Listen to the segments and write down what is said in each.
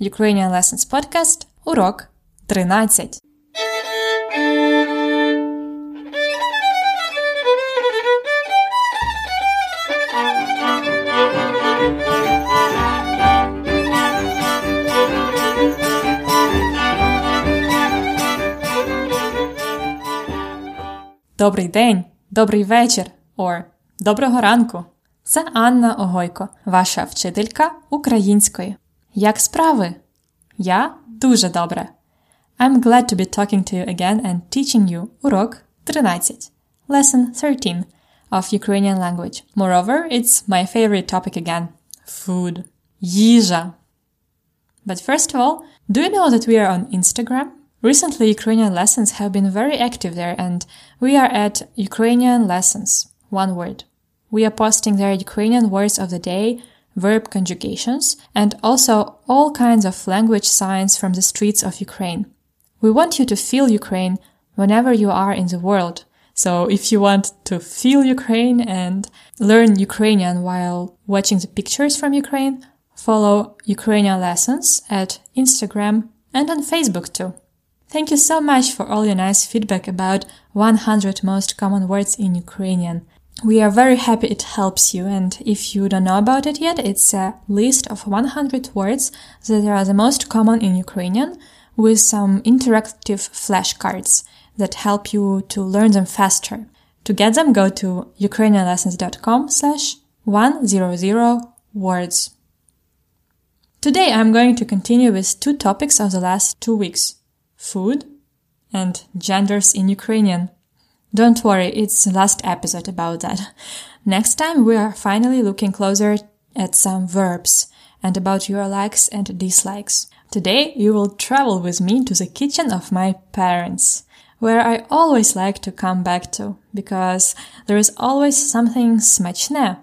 Ukrainian Lessons Podcast, урок 13. Добрий день, добрий вечір or доброго ранку. Це Анна Огойко, ваша вчителька української. Як справи? Я дуже добре. I'm glad to be talking to you again and teaching you урок 13, lesson 13 of Ukrainian language. Moreover, it's my favorite topic again. Food. Їжа. But first of all, do you know that we are on Instagram? Recently, Ukrainian lessons have been very active there and we are at Ukrainian lessons. One word. We are posting there Ukrainian words of the day, verb conjugations, and also all kinds of language signs from the streets of Ukraine. We want you to feel Ukraine whenever you are in the world. So if you want to feel Ukraine and learn Ukrainian while watching the pictures from Ukraine, follow Ukrainian lessons at Instagram and on Facebook too. Thank you so much for all your nice feedback about 100 most common words in Ukrainian. We are very happy it helps you. And if you don't know about it yet, it's a list of 100 words that are the most common in Ukrainian with some interactive flashcards that help you to learn them faster. To get them, go to ukrainianlessons.com slash 100 words. Today I'm going to continue with two topics of the last two weeks. Food and genders in Ukrainian. Don't worry, it's the last episode about that. Next time we are finally looking closer at some verbs and about your likes and dislikes. Today you will travel with me to the kitchen of my parents, where I always like to come back to, because there is always something смачне,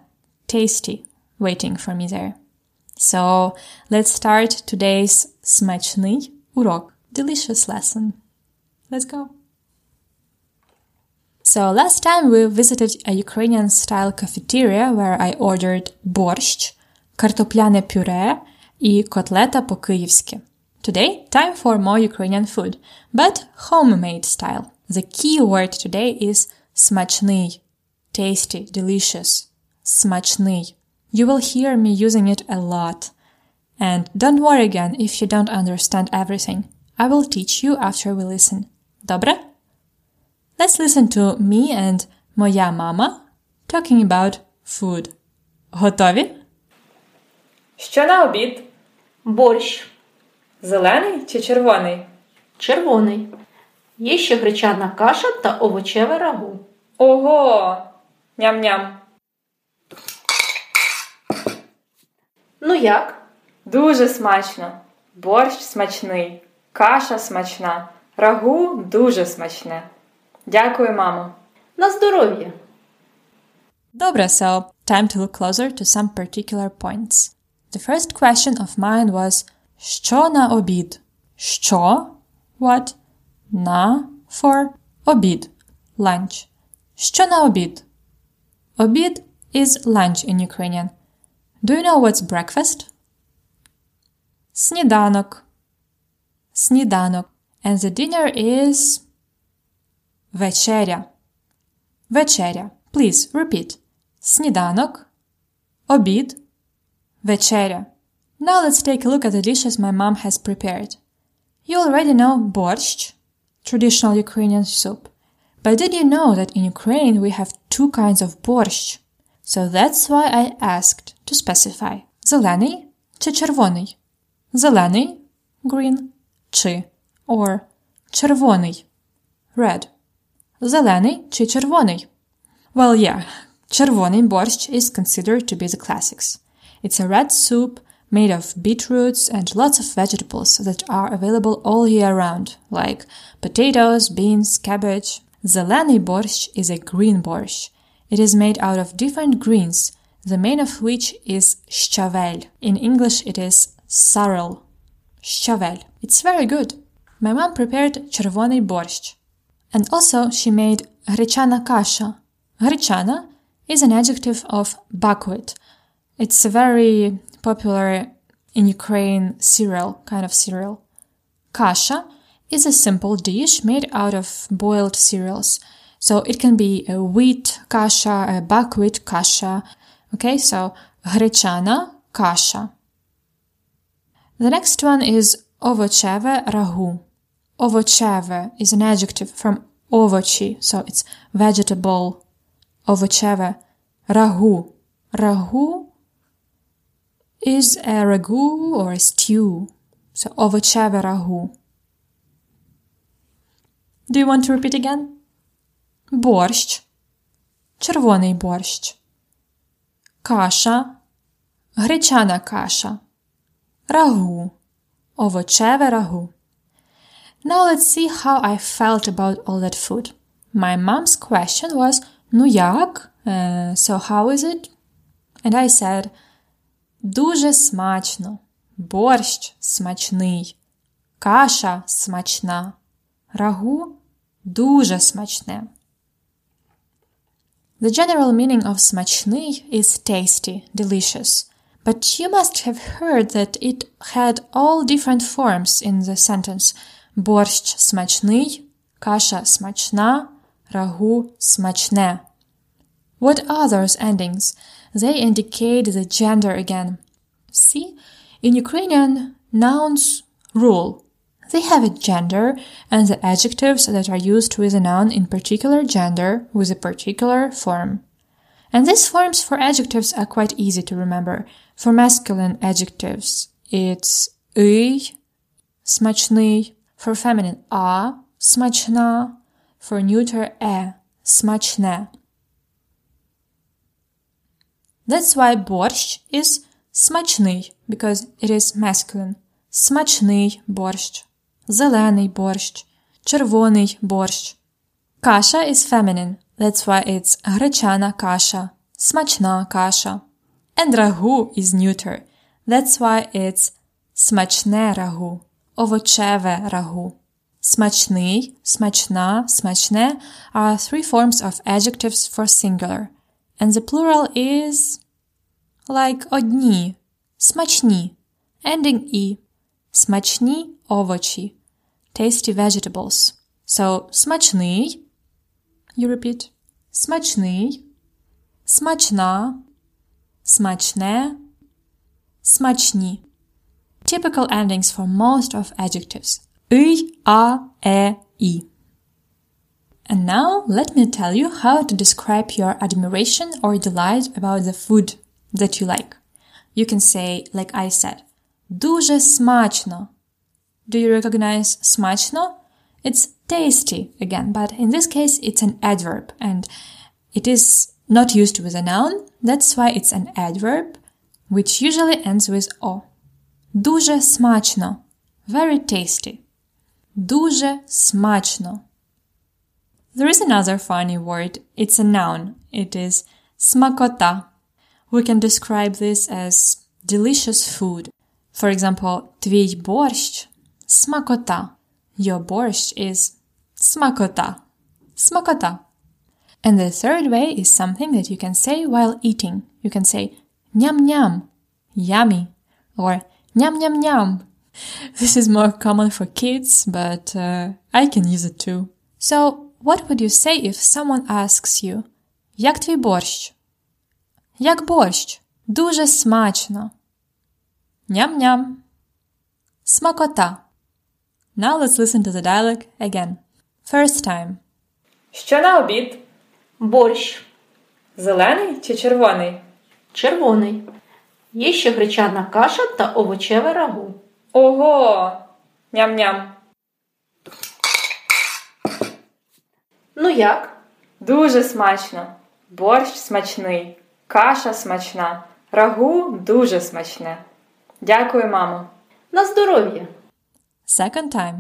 tasty, waiting for me there. So let's start today's смачний урок, delicious lesson. Let's go. So last time we visited a Ukrainian style cafeteria where I ordered borscht, картопляне пюре і котлета по-київськи. Today, time for more Ukrainian food, but homemade style. The key word today is смачний, tasty, delicious, смачний. You will hear me using it a lot. And don't worry again if you don't understand everything. I will teach you after we listen. Добре? Let's listen to me and моя мама talking about food. Готові? Що на обід? Борщ Зелений чи червоний? червоний. Є ще гречана каша та овочеве рагу. Ого! Ням-ням. Ну як? Дуже смачно. Борщ смачний, каша смачна, рагу дуже смачне. Дякую, мамо. На здоров'я. Добре, so time to look closer to some particular points. The first question of mine was що на обід? Що? What? На for обід. Lunch. Що на обід? Обід is lunch in Ukrainian. Do you know what's breakfast? Сніданок. Сніданок. And the dinner is вечеря. Вечеря. Please repeat. Сніданок. Обід. Вечеря. Now let's take a look at the dishes my mom has prepared. You already know borscht, traditional Ukrainian soup. But did you know that in Ukraine we have two kinds of borscht? So that's why I asked to specify. Зелений чи червоний? Зелений, green, чи, or червоний, red. Зелений чи червоний? Well, yeah, червоний борщ is considered to be the classics. It's a red soup made of beetroots and lots of vegetables that are available all year round, like potatoes, beans, cabbage. Zelený борщ is a green borscht. It is made out of different greens, the main of which is щавель. In English, it is sorrel. Щавель. It's very good. My mom prepared червоний борщ. And also she made гречана каша. Гречана is an adjective of buckwheat. It's a very popular in Ukraine cereal, kind of cereal. Kasha is a simple dish made out of boiled cereals. So it can be a wheat kasha, a buckwheat kasha. Okay, so гречана kasha. The next one is овочеве рагу. Овочеве is an adjective from овочі, so it's vegetable. Овочеве рагу. Рагу is a ragu or a stew. So овочеве рагу. Do you want to repeat again? Борщ. Червоний борщ. Каша. Гречана каша. Рагу. Овочеве рагу. Now let's see how I felt about all that food. My mom's question was, ну як? Uh, so how is it? And I said, дуже смачно. Борщ смачний. Каша смачна. Рагу дуже смачне. The general meaning of смачний is tasty, delicious. But you must have heard that it had all different forms in the sentence. Борщ смачний, каша смачна, рагу смачне. What are those endings? They indicate the gender again. See, in Ukrainian, nouns rule. They have a gender and the adjectives that are used with a noun in particular gender with a particular form. And these forms for adjectives are quite easy to remember. For masculine adjectives, it's ый, смачный. For feminine, а, смачна. For neuter, е, смачне. That's why борщ is смачний, because it is masculine. Смачний борщ. Зелений борщ. Червоний борщ. Каша is feminine. That's why it's гречана каша. Смачна каша. And рагу is neuter. That's why it's смачне рагу. Овочеве рагу. Смачний, смачна, смачне are three forms of adjectives for singular. And the plural is like одні, смачні, ending і, смачні овочі, tasty vegetables. So смачний, you repeat, смачний, смачна, смачне, смачні. Typical endings for most of adjectives. ый, а, э, и. And now let me tell you how to describe your admiration or delight about the food that you like. You can say, like I said, дуже смачно. Do you recognize смачно? It's tasty again, but in this case it's an adverb and it is not used with a noun. That's why it's an adverb, which usually ends with o. Дуже смачно. Very tasty. Дуже смачно. There is another funny word. It's a noun. It is смакота. We can describe this as delicious food. For example, твій борщ – смакота. Your borscht is смакота. Смакота. And the third way is something that you can say while eating. You can say nyam-nyam, yummy, or nyam-nyam-nyam. This is more common for kids, but uh, I can use it too. So, what would you say if someone asks you, як твій борщ? Як борщ? Дуже смачно. Ням-ням. Смакота. Now let's listen to the dialogue again. First time. Що на обід? Борщ. Зелений чи червоний? Червоний. Є ще гречана каша та овочеве рагу. Ого! Ням-ням. Ну як? Дуже смачно. Борщ смачний. Каша смачна. Рагу дуже смачне. Дякую, мамо. На здоров'я. Second time.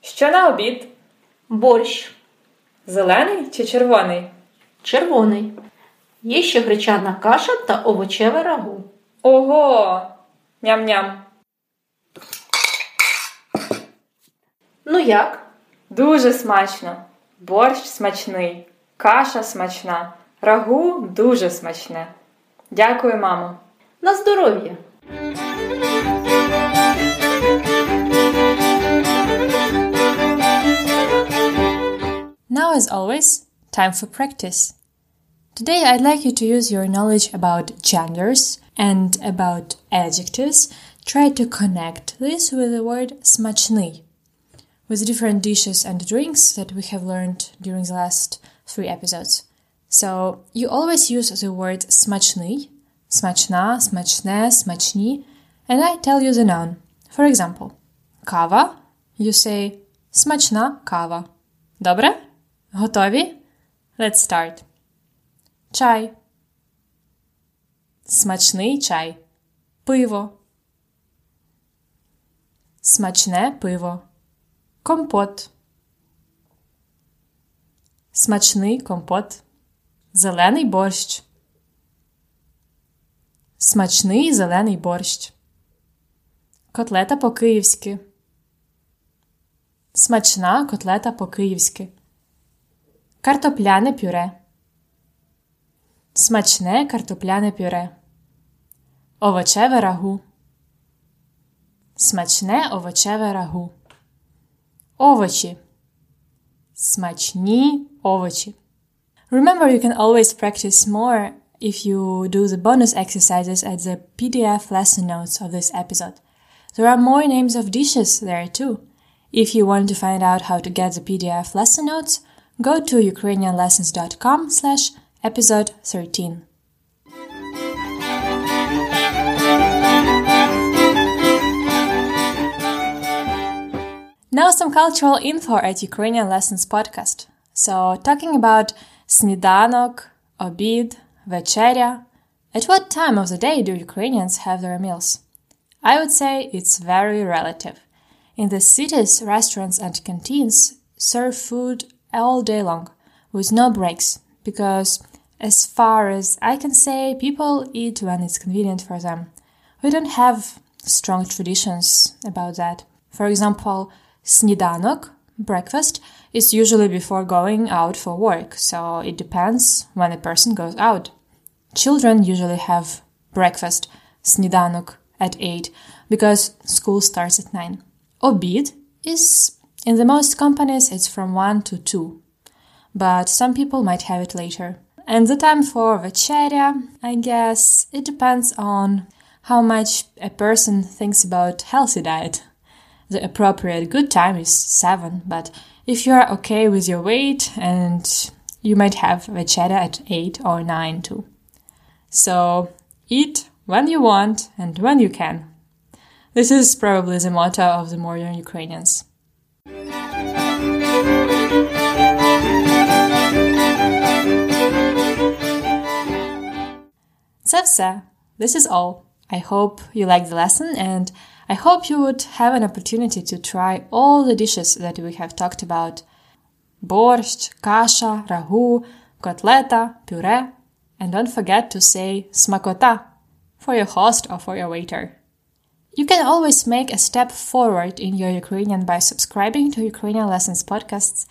Що на обід? Борщ. Зелений чи червоний? Червоний. Є ще гречана каша та овочеве рагу. Ого! Ням-ням. Ну як? Дуже смачно. Борщ смачний. Каша смачна. Рагу дуже смачне. Дякую, мамо. На здоров'я. Now, as always, time for practice. Today, I'd like you to use your knowledge about genders and about adjectives. Try to connect this with the word смачний, with different dishes and drinks that we have learned during the last three episodes. So, you always use the word смачний, смачна, смачне, смачні, and I tell you the noun. For example, кава, you say смачна кава. Добре? Готові? Let's start. Чай. Смачний чай. Пиво. Смачне пиво. Компот. Смачний компот. Зелений борщ. Смачний зелений борщ. Котлета по-київськи. Смачна котлета по-київськи. Картопляне пюре. Смачне картопляне пюре. Овочеве рагу. Смачне овочеве рагу. Овочі. Смачні овочі. Remember, you can always practice more if you do the bonus exercises at the PDF lesson notes of this episode. There are more names of dishes there too. If you want to find out how to get the PDF lesson notes, go to ukrainianlessons.com slash episode 13. Now some cultural info at Ukrainian Lessons podcast. So talking about snidanok, obid, вечеря. At what time of the day do Ukrainians have their meals? I would say it's very relative. In the cities, restaurants and canteens serve food all day long with no breaks because as far as I can say, people eat when it's convenient for them. We don't have strong traditions about that. For example, snidanok, breakfast, is usually before going out for work, so it depends when a person goes out. Children usually have breakfast, snidanok, at 8 because school starts at 9. Obid is, in the most companies, it's from 1 to 2, but some people might have it later. And the time for večerya, I guess, it depends on how much a person thinks about healthy diet the appropriate good time is 7, but if you are okay with your weight and you might have večera at 8 or 9 too. So eat when you want and when you can. This is probably the motto of the modern Ukrainians. Sevsa, this is all. I hope you liked the lesson and I hope you would have an opportunity to try all the dishes that we have talked about. Borscht, kasha, ragu, kotleta, puree. And don't forget to say smakota for your host or for your waiter. You can always make a step forward in your Ukrainian by subscribing to Ukrainian Lessons podcasts,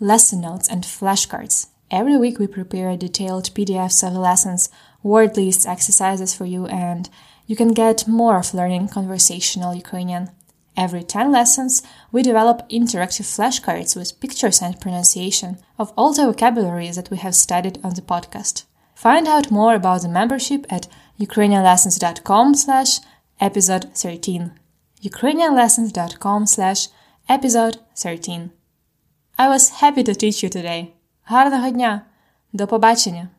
lesson notes, and flashcards. Every week we prepare detailed PDFs of lessons word lists, exercises for you, and you can get more of learning conversational Ukrainian. Every 10 lessons, we develop interactive flashcards with pictures and pronunciation of all the vocabulary that we have studied on the podcast. Find out more about the membership at ukrainianlessons.com slash episode 13. ukrainianlessons.com slash episode 13. I was happy to teach you today. Гарного дня! До побачення!